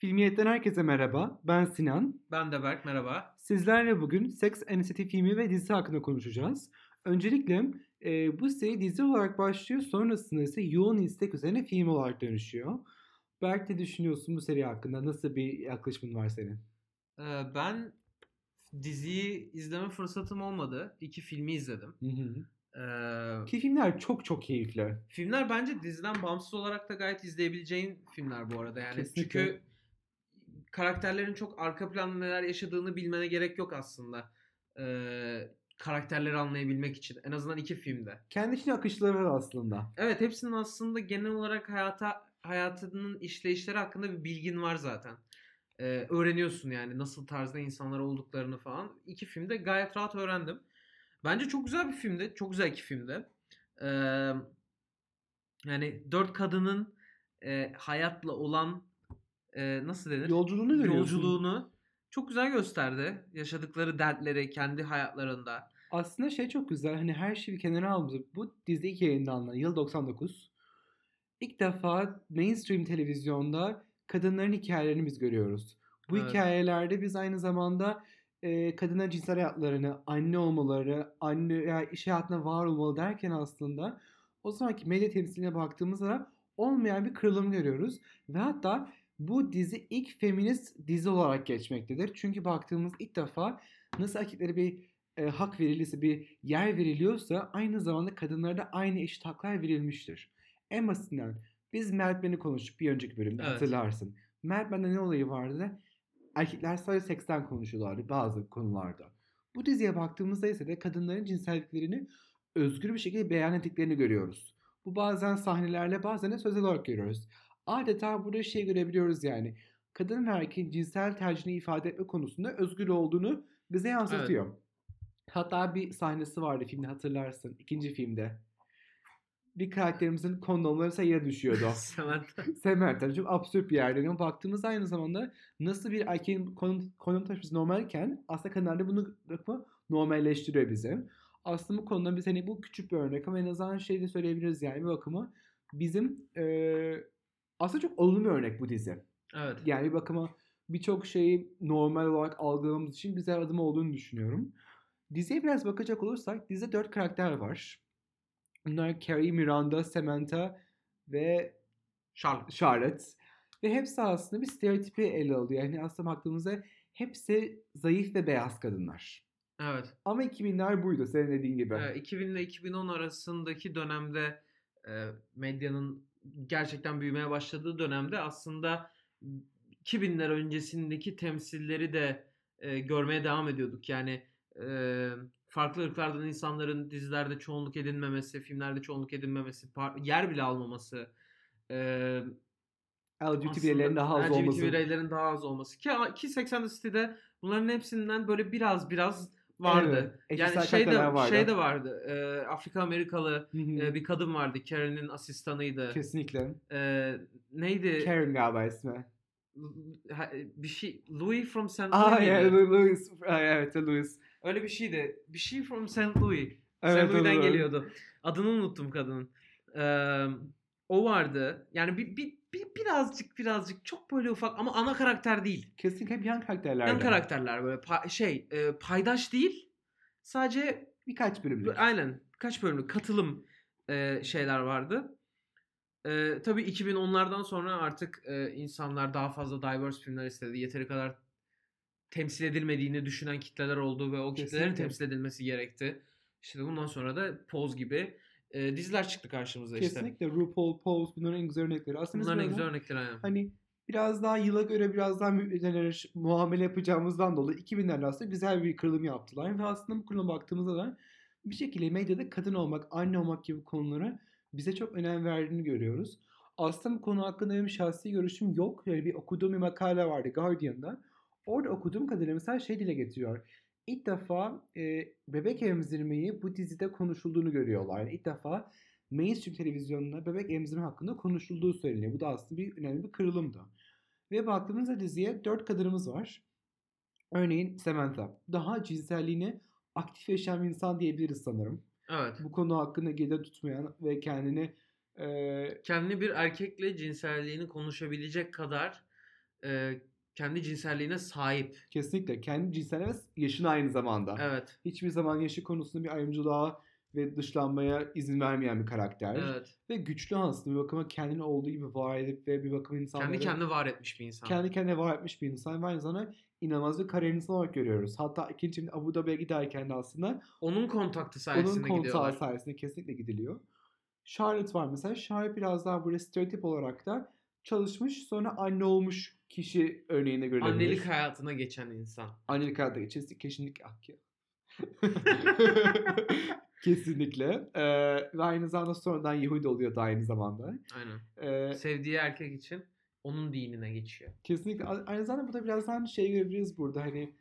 Filmiyetten herkese merhaba. Ben Sinan. Ben de Berk, merhaba. Sizlerle bugün Sex and City filmi ve dizisi hakkında konuşacağız. Öncelikle e, bu seri dizi olarak başlıyor. Sonrasında ise yoğun istek üzerine film olarak dönüşüyor. Berk ne düşünüyorsun bu seri hakkında? Nasıl bir yaklaşımın var senin? Ee, ben diziyi izleme fırsatım olmadı. İki filmi izledim. Hı hı. Ee, Ki filmler çok çok keyifli. filmler bence diziden bağımsız olarak da gayet izleyebileceğin filmler bu arada. Yani Kesinlikle. çünkü karakterlerin çok arka planda neler yaşadığını bilmene gerek yok aslında. Ee, karakterleri anlayabilmek için. En azından iki filmde. Kendi içine akışları var aslında. Evet hepsinin aslında genel olarak hayata hayatının işleyişleri hakkında bir bilgin var zaten. Ee, öğreniyorsun yani nasıl tarzda insanlar olduklarını falan. İki filmde gayet rahat öğrendim. Bence çok güzel bir filmdi. Çok güzel iki filmdi. Ee, yani dört kadının e, hayatla olan e, nasıl denir? Yolculuğunu görüyorsun. Yolculuğunu çok güzel gösterdi. Yaşadıkları dertleri kendi hayatlarında. Aslında şey çok güzel. Hani her şeyi bir kenara aldık. Bu dizi ilk yayınlandı. Yıl 99. İlk defa mainstream televizyonda kadınların hikayelerini biz görüyoruz. Bu Evet. hikayelerde biz aynı zamanda e, kadınların cinsel hayatlarını, anne olmaları, anne ya iş hayatına var olmalı derken aslında o zamanki medya temsiline baktığımızda olmayan bir kırılım görüyoruz. Ve hatta bu dizi ilk feminist dizi olarak geçmektedir. Çünkü baktığımız ilk defa nasıl erkeklere bir e, hak verilirse, bir yer veriliyorsa aynı zamanda kadınlara da aynı eşit haklar verilmiştir. En basitinden biz Mad Men'i konuştuk bir önceki bölümde Evet. hatırlarsın. Men'de ne olayı vardı? Erkekler sadece seksten konuşuyorlardı bazı konularda. Bu diziye baktığımızda ise de kadınların cinselliklerini özgür bir şekilde beyan ettiklerini görüyoruz. Bu bazen sahnelerle bazen de sözel olarak görüyoruz. Adeta burada şey görebiliyoruz yani. Kadın ve erkeğin cinsel tercihini ifade etme konusunda özgür olduğunu bize yansıtıyor. Hatta bir sahnesi vardı filmde hatırlarsın. ikinci filmde. Bir karakterimizin kondomları sayıya düşüyordu. Samantha. Samantha çok absürt bir yerde. Ama baktığımızda aynı zamanda nasıl bir erkeğin konum, konum taşıması normalken aslında kadınlar da bunu normalleştiriyor bizi. Aslında bu konuda biz hani bu küçük bir örnek ama en azından şey de söyleyebiliriz yani bir bakıma bizim eee, aslında çok olumlu bir örnek bu dizi. Evet. Yani bir bakıma birçok şeyi normal olarak algılamamız için bize adım olduğunu düşünüyorum. Diziye biraz bakacak olursak dizide dört karakter var. Bunlar Carrie, Miranda, Samantha ve Charlotte. Charlotte. Ve hepsi aslında bir stereotipi ele alıyor. Yani aslında baktığımızda hepsi zayıf ve beyaz kadınlar. Evet. Ama 2000'ler buydu senin dediğin gibi. Ee, 2000 ile 2010 arasındaki dönemde e, medyanın gerçekten büyümeye başladığı dönemde aslında 2000'ler öncesindeki temsilleri de e, görmeye devam ediyorduk. Yani e, farklı ırklardan insanların dizilerde çoğunluk edinmemesi, filmlerde çoğunluk edinmemesi, yer bile almaması, e, LGBT bireylerin daha az LGBT olması. bireylerin daha az olması. Ki, ki 80 City'de bunların hepsinden böyle biraz biraz vardı. Evet, yani şey de, vardı. şey de vardı. e, Afrika Amerikalı e, bir kadın vardı. Karen'in asistanıydı. Kesinlikle. E, neydi? Karen galiba ismi. Bir şey Louis from St. Louis Aa ya Louis. Evet Louis. Öyle bir şeydi. Bir şey from St. Louis. Evet, St. Louis'den geliyordu. Adını unuttum kadının. E, o vardı. Yani bir, bir birazcık birazcık çok böyle ufak ama ana karakter değil. Kesinlikle hep yan karakterlerden. Yan karakterler böyle pa- şey e, paydaş değil. Sadece Birkaç bölümlük. aynen kaç bölümlük katılım e, şeyler vardı. E, tabii 2010'lardan sonra artık e, insanlar daha fazla diverse filmler istedi. Yeteri kadar temsil edilmediğini düşünen kitleler oldu ve o kitlelerin Kesinlikle. temsil edilmesi gerekti. İşte bundan sonra da Pose gibi e, diziler çıktı karşımıza işte. Kesinlikle RuPaul, Pose bunların en güzel örnekleri. Aslında Bunların en güzel örnekleri aynen. Hani biraz daha yıla göre biraz daha müminlere muamele yapacağımızdan dolayı 2000'lerde aslında güzel bir kırılım yaptılar. Ve aslında bu kırılıma baktığımızda da bir şekilde medyada kadın olmak, anne olmak gibi konulara bize çok önem verdiğini görüyoruz. Aslında bu konu hakkında benim şahsi görüşüm yok. Yani bir okuduğum bir makale vardı Guardian'da. Orada okuduğum kadarıyla mesela şey dile getiriyor. İlk defa e, bebek emzirmeyi bu dizide konuşulduğunu görüyorlar. Yani ilk defa mainstream televizyonunda bebek emzirme hakkında konuşulduğu söyleniyor. Bu da aslında bir önemli bir kırılımdı. Ve baktığımızda diziye dört kadınımız var. Örneğin Samantha. Daha cinselliğini aktif yaşayan bir insan diyebiliriz sanırım. Evet. Bu konu hakkında geri tutmayan ve kendini e, Kendini bir erkekle cinselliğini konuşabilecek kadar e, kendi cinselliğine sahip. Kesinlikle. Kendi cinselliği ve yaşına aynı zamanda. Evet. Hiçbir zaman yaşı konusunda bir ayrımcılığa ve dışlanmaya izin vermeyen bir karakter. Evet. Ve güçlü aslında bir bakıma kendini olduğu gibi var edip ve bir bakıma insanları Kendi kendine var etmiş bir insan. kendi kendine var etmiş bir insan ve aynı zamanda inanılmaz bir kariyer insanı olarak görüyoruz. Hatta ikinci filmde Abu Dhabi'ye giderken de aslında Onun kontaktı onun sayesinde kontağı gidiyorlar. sayesinde kesinlikle gidiliyor. Charlotte var mesela. Charlotte biraz daha böyle stereotip olarak da çalışmış sonra anne olmuş kişi örneğinde görülebilir. Annelik hayatına geçen insan. Annelik hayatı geçirsi kesinlikle ah ya. Kesinlikle. Ee, ve aynı zamanda sonradan Yahudi oluyor da aynı zamanda. Aynen. Ee, Sevdiği erkek için onun dinine geçiyor. kesinlikle. Aynı zamanda burada biraz daha şey görebiliriz burada hani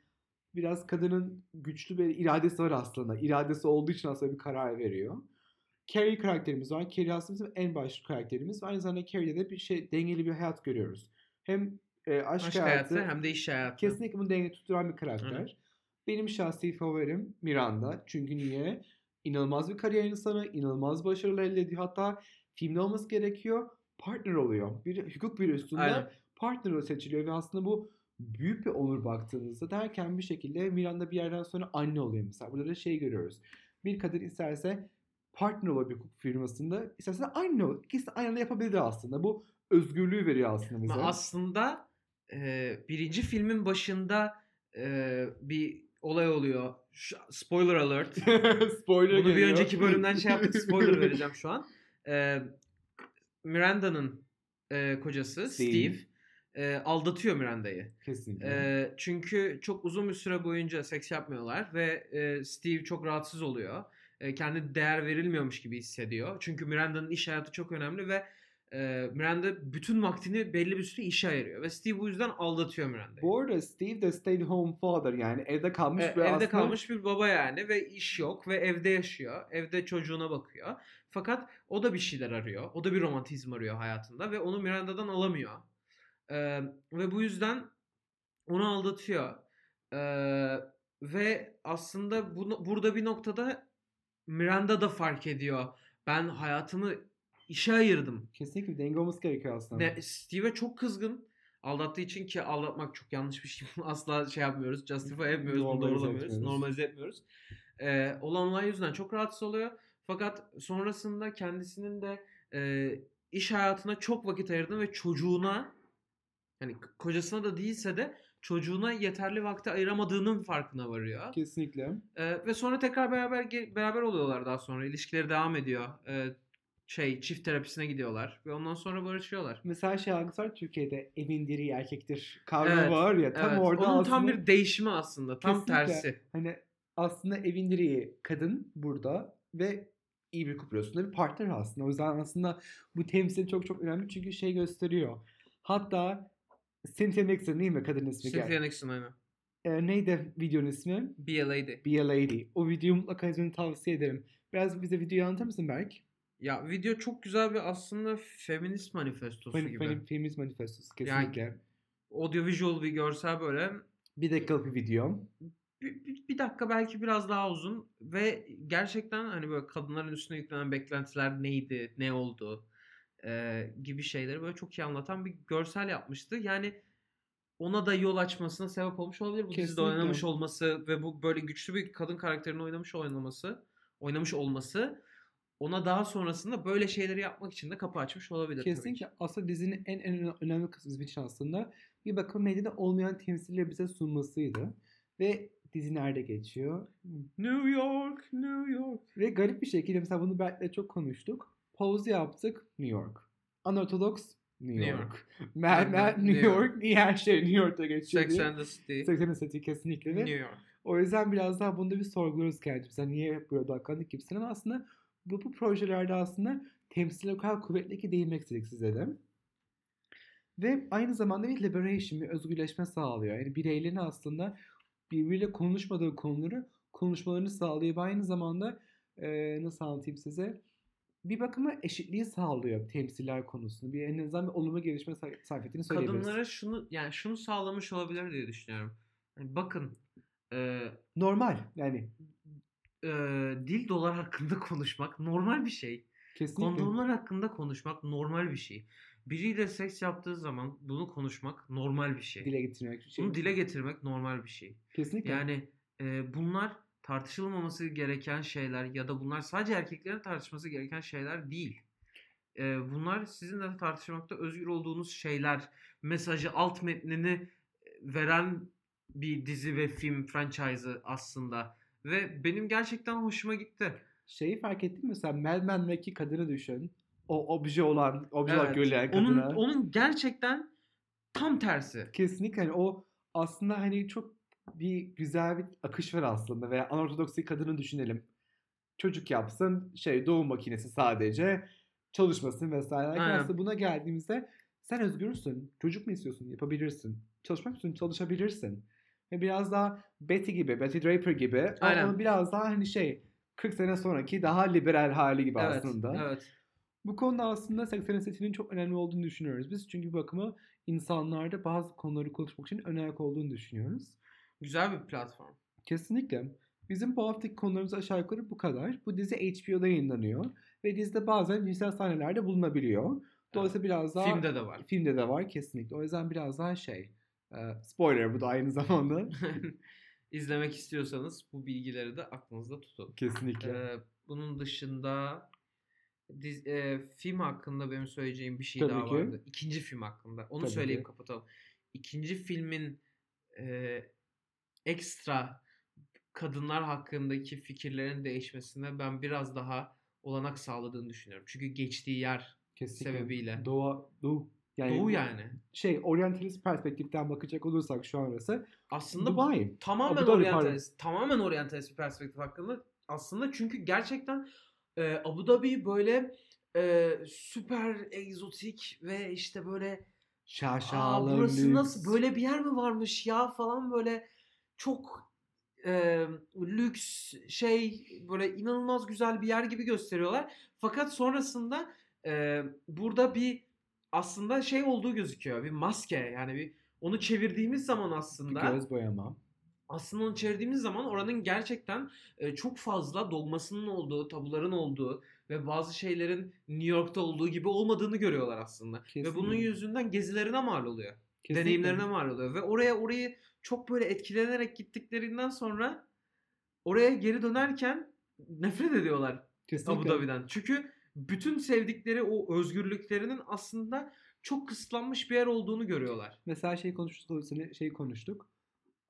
biraz kadının güçlü bir iradesi var aslında. İradesi olduğu için aslında bir karar veriyor. Carrie karakterimiz var. Carrie aslında bizim en başlı karakterimiz. Aynı zamanda Carrie'de de bir şey dengeli bir hayat görüyoruz. Hem e, aşk, Aşk hayatı, hayatı hem de iş hayatı. Kesinlikle bunu denge tutturan bir karakter. Aynen. Benim şahsi favorim Miranda. Çünkü niye? İnanılmaz bir kariyer insanı, inanılmaz başarılı elde ediyor. Hatta filmde olması gerekiyor. Partner oluyor. Bir hukuk bir üstünde Aynen. partner seçiliyor ve aslında bu büyük bir onur baktığınızda derken bir şekilde Miranda bir yerden sonra anne oluyor mesela. Burada da şey görüyoruz. Bir kadın isterse partner olur bir hukuk firmasında, isterse anne olur. İkisi aynı anda yapabilir aslında. Bu özgürlüğü veriyor aslında bize. Ama aslında e, birinci filmin başında e, bir olay oluyor. Şu- spoiler alert. Spoiler Bunu bir geliyor. önceki bölümden şey yaptık. Spoiler vereceğim şu an. E, Miranda'nın e, kocası Steve. Steve, e, aldatıyor Miranda'yı. Kesinlikle. E, çünkü çok uzun bir süre boyunca seks yapmıyorlar ve e, Steve çok rahatsız oluyor. E, kendi değer verilmiyormuş gibi hissediyor. Çünkü Miranda'nın iş hayatı çok önemli ve e, Miranda bütün vaktini belli bir süre işe ayırıyor. Ve Steve bu yüzden aldatıyor Miranda'yı. Bu arada Steve de stay home father yani evde kalmış E, ve evde aslında kalmış bir baba yani ve iş yok ve evde yaşıyor. Evde çocuğuna bakıyor. Fakat o da bir şeyler arıyor. O da bir romantizm arıyor hayatında ve onu Miranda'dan alamıyor. E, ve bu yüzden onu aldatıyor. E, ve aslında bunu, burada bir noktada Miranda da fark ediyor. Ben hayatımı işe ayırdım. kesinlikle denge olması gerekiyor aslında. Ne, Steve'e çok kızgın. Aldattığı için ki aldatmak çok yanlış bir şey. Asla şey yapmıyoruz. Justify etmiyoruz. Normalize doğrulamıyoruz. etmiyoruz. Normalize etmiyoruz. Ee, olan olay yüzünden çok rahatsız oluyor. Fakat sonrasında kendisinin de e, iş hayatına çok vakit ayırdığını ve çocuğuna yani kocasına da değilse de çocuğuna yeterli vakti ayıramadığının farkına varıyor. Kesinlikle. Ee, ve sonra tekrar beraber beraber oluyorlar daha sonra. İlişkileri devam ediyor. Ee, şey çift terapisine gidiyorlar ve ondan sonra barışıyorlar. Mesela şey algısı var Türkiye'de evin direği erkektir kavramı Evet, var ya tam evet. orada Onun aslında tam bir değişimi aslında. Tam Kesinlikle. tersi. hani aslında evin direği kadın burada ve iyi bir kuprosunda bir partner aslında. O yüzden aslında bu temsil çok çok önemli çünkü şey gösteriyor. Hatta Cynthia Nixon değil mi kadın ismi? Cynthia Nixon aynen. Ee, neydi videonun ismi? Be a lady. Be a Lady. O videoyu mutlaka izlemeni tavsiye ederim. Biraz bize videoyu anlatır mısın Berk? Ya video çok güzel bir aslında feminist manifestosu Fem- gibi. fem- Feminist manifestosu Yani- kesinlikle. Audiovisual bir görsel böyle. Bir dakikalık bir video. Bir, bir- bir dakika belki biraz daha uzun ve gerçekten hani böyle kadınların üstüne yüklenen beklentiler neydi, ne oldu e, gibi şeyleri böyle çok iyi anlatan bir görsel yapmıştı. Yani ona da yol açmasına sebep olmuş olabilir. Bu dizide Kesinlikle. oynamış olması ve bu böyle güçlü bir kadın karakterini oynamış oynaması, oynamış olması ona daha sonrasında böyle şeyleri yapmak için de kapı açmış olabilir tabii ki. Kesinlikle aslında dizinin en en önemli kısmı bizim için aslında bir bakım medyada olmayan temsilleri bize sunmasıydı. Ve dizi nerede geçiyor? New York, New York. Ve garip bir şekilde mesela bunu Berk'le çok konuştuk. Pause yaptık New York. Unorthodox New New York. Mad Mad New, New York. Niye her şey New York'ta geçiyor Sex diye. and the City, 80 seti kesinlikle ve New York. o yüzden biraz daha bunda bir sorguluyoruz kendimize. Niye hep burada odaklandık gibisinden aslında bu, bu projelerde aslında temsil o kadar kuvvetli ki değinmek istedik size de. Ve aynı zamanda bir liberation, bir özgürleşme sağlıyor. Yani bireylerin aslında birbiriyle konuşmadığı konuları konuşmalarını sağlıyor. Ve aynı zamanda eee, nasıl anlatayım size? Bir bakıma eşitliği sağlıyor temsiller konusunda. Bir en azından bir olumlu gelişme say- sarf ettiğini söyleyebiliriz. Kadınlara şunu yani şunu sağlamış olabilir diye düşünüyorum. Yani bakın e, Normal yani. E, dil dolar hakkında konuşmak normal bir şey. Kesinlikle. Kondomlar hakkında konuşmak normal bir şey. biriyle seks yaptığı zaman bunu konuşmak normal bir şey. Dile getirmek bir şey. Bunu dile getirmek normal bir şey. Kesinlikle. Yani e, bunlar tartışılmaması gereken şeyler ya da bunlar sadece erkeklerin tartışması gereken şeyler değil. E, bunlar sizin de tartışmakta özgür olduğunuz şeyler. Mesajı, alt metnini veren bir dizi ve film franchise'ı aslında. Ve benim gerçekten hoşuma gitti. Şeyi fark ettin mi? Mesela Mad Men'deki kadını düşün. O obje olan, obje olarak Evet, görülen onun, kadına. onun gerçekten tam tersi. Kesinlikle hani o aslında hani çok bir güzel bir akış var aslında veya anortodoks bir kadını düşünelim. Çocuk yapsın, şey doğum makinesi sadece çalışmasın vesaire. Aynen. Aslında buna geldiğimizde sen özgürsün. Çocuk mu istiyorsun? Yapabilirsin. Çalışmak istiyorsun? Çalışabilirsin. Biraz daha Betty gibi, Betty Draper gibi ama Aynen. onun biraz daha hani şey 40 sene sonraki daha liberal hali gibi Evet, aslında. evet. Bu konuda aslında 80 setinin çok önemli olduğunu düşünüyoruz. Biz çünkü bakıma insanlarda bazı konuları konuşmak için ön ayak olduğunu düşünüyoruz. Güzel bir platform. Kesinlikle. Bizim bu haftaki konularımız aşağı yukarı bu kadar. Bu dizi HBO'da yayınlanıyor. Ve dizide bazen cinsel sahnelerde bulunabiliyor. Dolayısıyla biraz daha... Filmde de var. Filmde de var kesinlikle. O yüzden biraz daha şey... e, spoiler bu da aynı zamanda. İzlemek istiyorsanız bu bilgileri de aklınızda tutun. kesinlikle. Ee, bunun dışında diz, e, film hakkında benim söyleyeceğim bir şey Tabii daha ki. vardı. İkinci film hakkında. Onu Tabii söyleyip ki. kapatalım. İkinci filmin e, ekstra kadınlar hakkındaki fikirlerin değişmesine ben biraz daha olanak sağladığını düşünüyorum. Çünkü geçtiği yer kesinlikle. sebebiyle. Doğu, doğu. Yani Doğu yani. Şey, oryantalist perspektiften bakacak olursak şu an arası. Aslında Dubai. tamamen Dhabi, oryantalist, tamamen oryantalist bir perspektif hakkında aslında çünkü gerçekten e, Abu Dhabi böyle e, süper egzotik ve işte böyle Aa, Şaşalı, burası lüks. nasıl böyle bir yer mi varmış ya falan böyle çok e, lüks şey böyle inanılmaz güzel bir yer gibi gösteriyorlar. Fakat sonrasında e, burada bir aslında şey olduğu gözüküyor. Bir maske yani bir onu çevirdiğimiz zaman Bir aslında göz boyama. aslında onu çevirdiğimiz zaman oranın gerçekten e, çok fazla dogmasının olduğu, tabuların olduğu ve bazı şeylerin New York'ta olduğu gibi olmadığını görüyorlar aslında. Ve bunun Kesinlikle. yüzünden gezilerine mal oluyor. Kesinlikle. Deneyimlerine mal oluyor. Ve oraya orayı çok böyle etkilenerek gittiklerinden sonra oraya geri dönerken nefret ediyorlar Kesinlikle. Abu Dhabi'den. Çünkü bütün sevdikleri o özgürlüklerinin aslında çok kısıtlanmış bir yer olduğunu görüyorlar. Mesela şey konuştuk, şey konuştuk.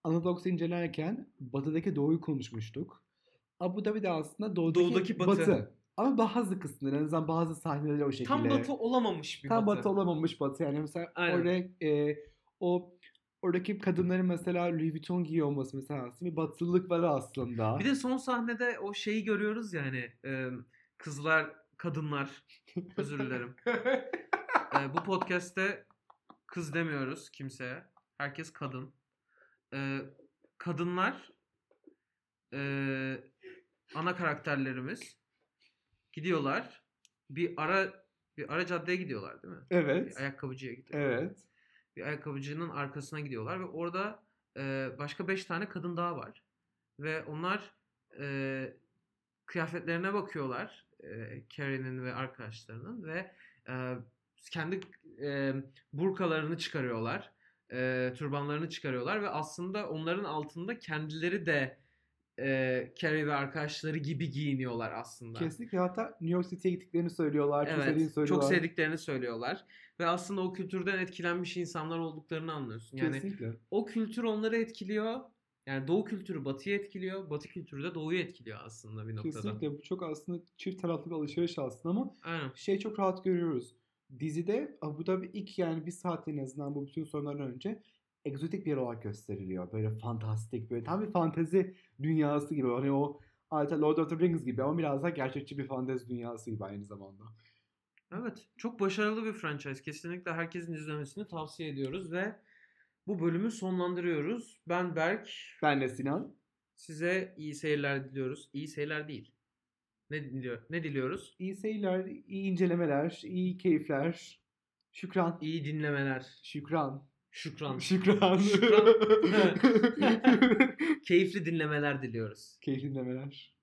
Anadolu'yu incelerken batıdaki doğuyu konuşmuştuk. Abu Dhabi'de aslında doğudaki, Doğudaki batı. Ama bazı kısımları en azından bazı sahneleri o şekilde. Tam batı olamamış bir Tam batı. batı olamamış batı. Yani mesela Aynen. oraya e, o oradaki kadınların mesela Louis Vuitton giyiyor olması mesela aslında bir batılılık var aslında. Bir de son sahnede o şeyi görüyoruz yani kızlar, kadınlar özür dilerim. E, bu podcast'te kız demiyoruz kimseye. Herkes kadın. E, kadınlar e, ana karakterlerimiz gidiyorlar. Bir ara bir ara caddeye gidiyorlar değil mi? evet. Bir ayakkabıcıya gidiyorlar. Evet. bir ayakkabıcının arkasına gidiyorlar ve orada e, başka beş tane kadın daha var. Ve onlar e, kıyafetlerine bakıyorlar. E, Carrie'nin ve arkadaşlarının ve e, kendi e, burkalarını çıkarıyorlar. E, türbanlarını çıkarıyorlar ve aslında onların altında kendileri de e, Carrie ve arkadaşları gibi giyiniyorlar aslında. Kesinlikle hatta New York City'ye gittiklerini söylüyorlar. çok sevdiğini Evet, söylüyorlar. çok sevdiklerini söylüyorlar ve aslında o kültürden etkilenmiş insanlar olduklarını anlıyorsun. Yani Kesinlikle. o kültür onları etkiliyor. Yani Doğu kültürü Batı'yı etkiliyor, Batı kültürü de Doğu'yu etkiliyor aslında bir noktada. Kesinlikle. Bu çok aslında çift taraflı bir alışveriş aslında ama Aynen. şey çok rahat görüyoruz. Dizide Abu Dhabi ilk yani bir saat en azından bu bütün sorunlardan önce egzotik bir yer olarak gösteriliyor. Böyle fantastik, böyle tam bir fantezi dünyası gibi. Hani o adeta Lord of the Rings gibi ama biraz daha gerçekçi bir fantezi dünyası gibi aynı zamanda. Evet, çok başarılı bir franchise. Kesinlikle herkesin izlemesini tavsiye ediyoruz ve bu bölümü sonlandırıyoruz. Ben Berk. Ben de Sinan. Size iyi seyirler diliyoruz. İyi seyirler değil. Ne diliyor? Ne diliyoruz? İyi seyirler, iyi incelemeler, iyi keyifler. Şükran. İyi dinlemeler. Şükran. Şükran. Şükran. Şükran. Keyifli dinlemeler diliyoruz. Keyifli dinlemeler.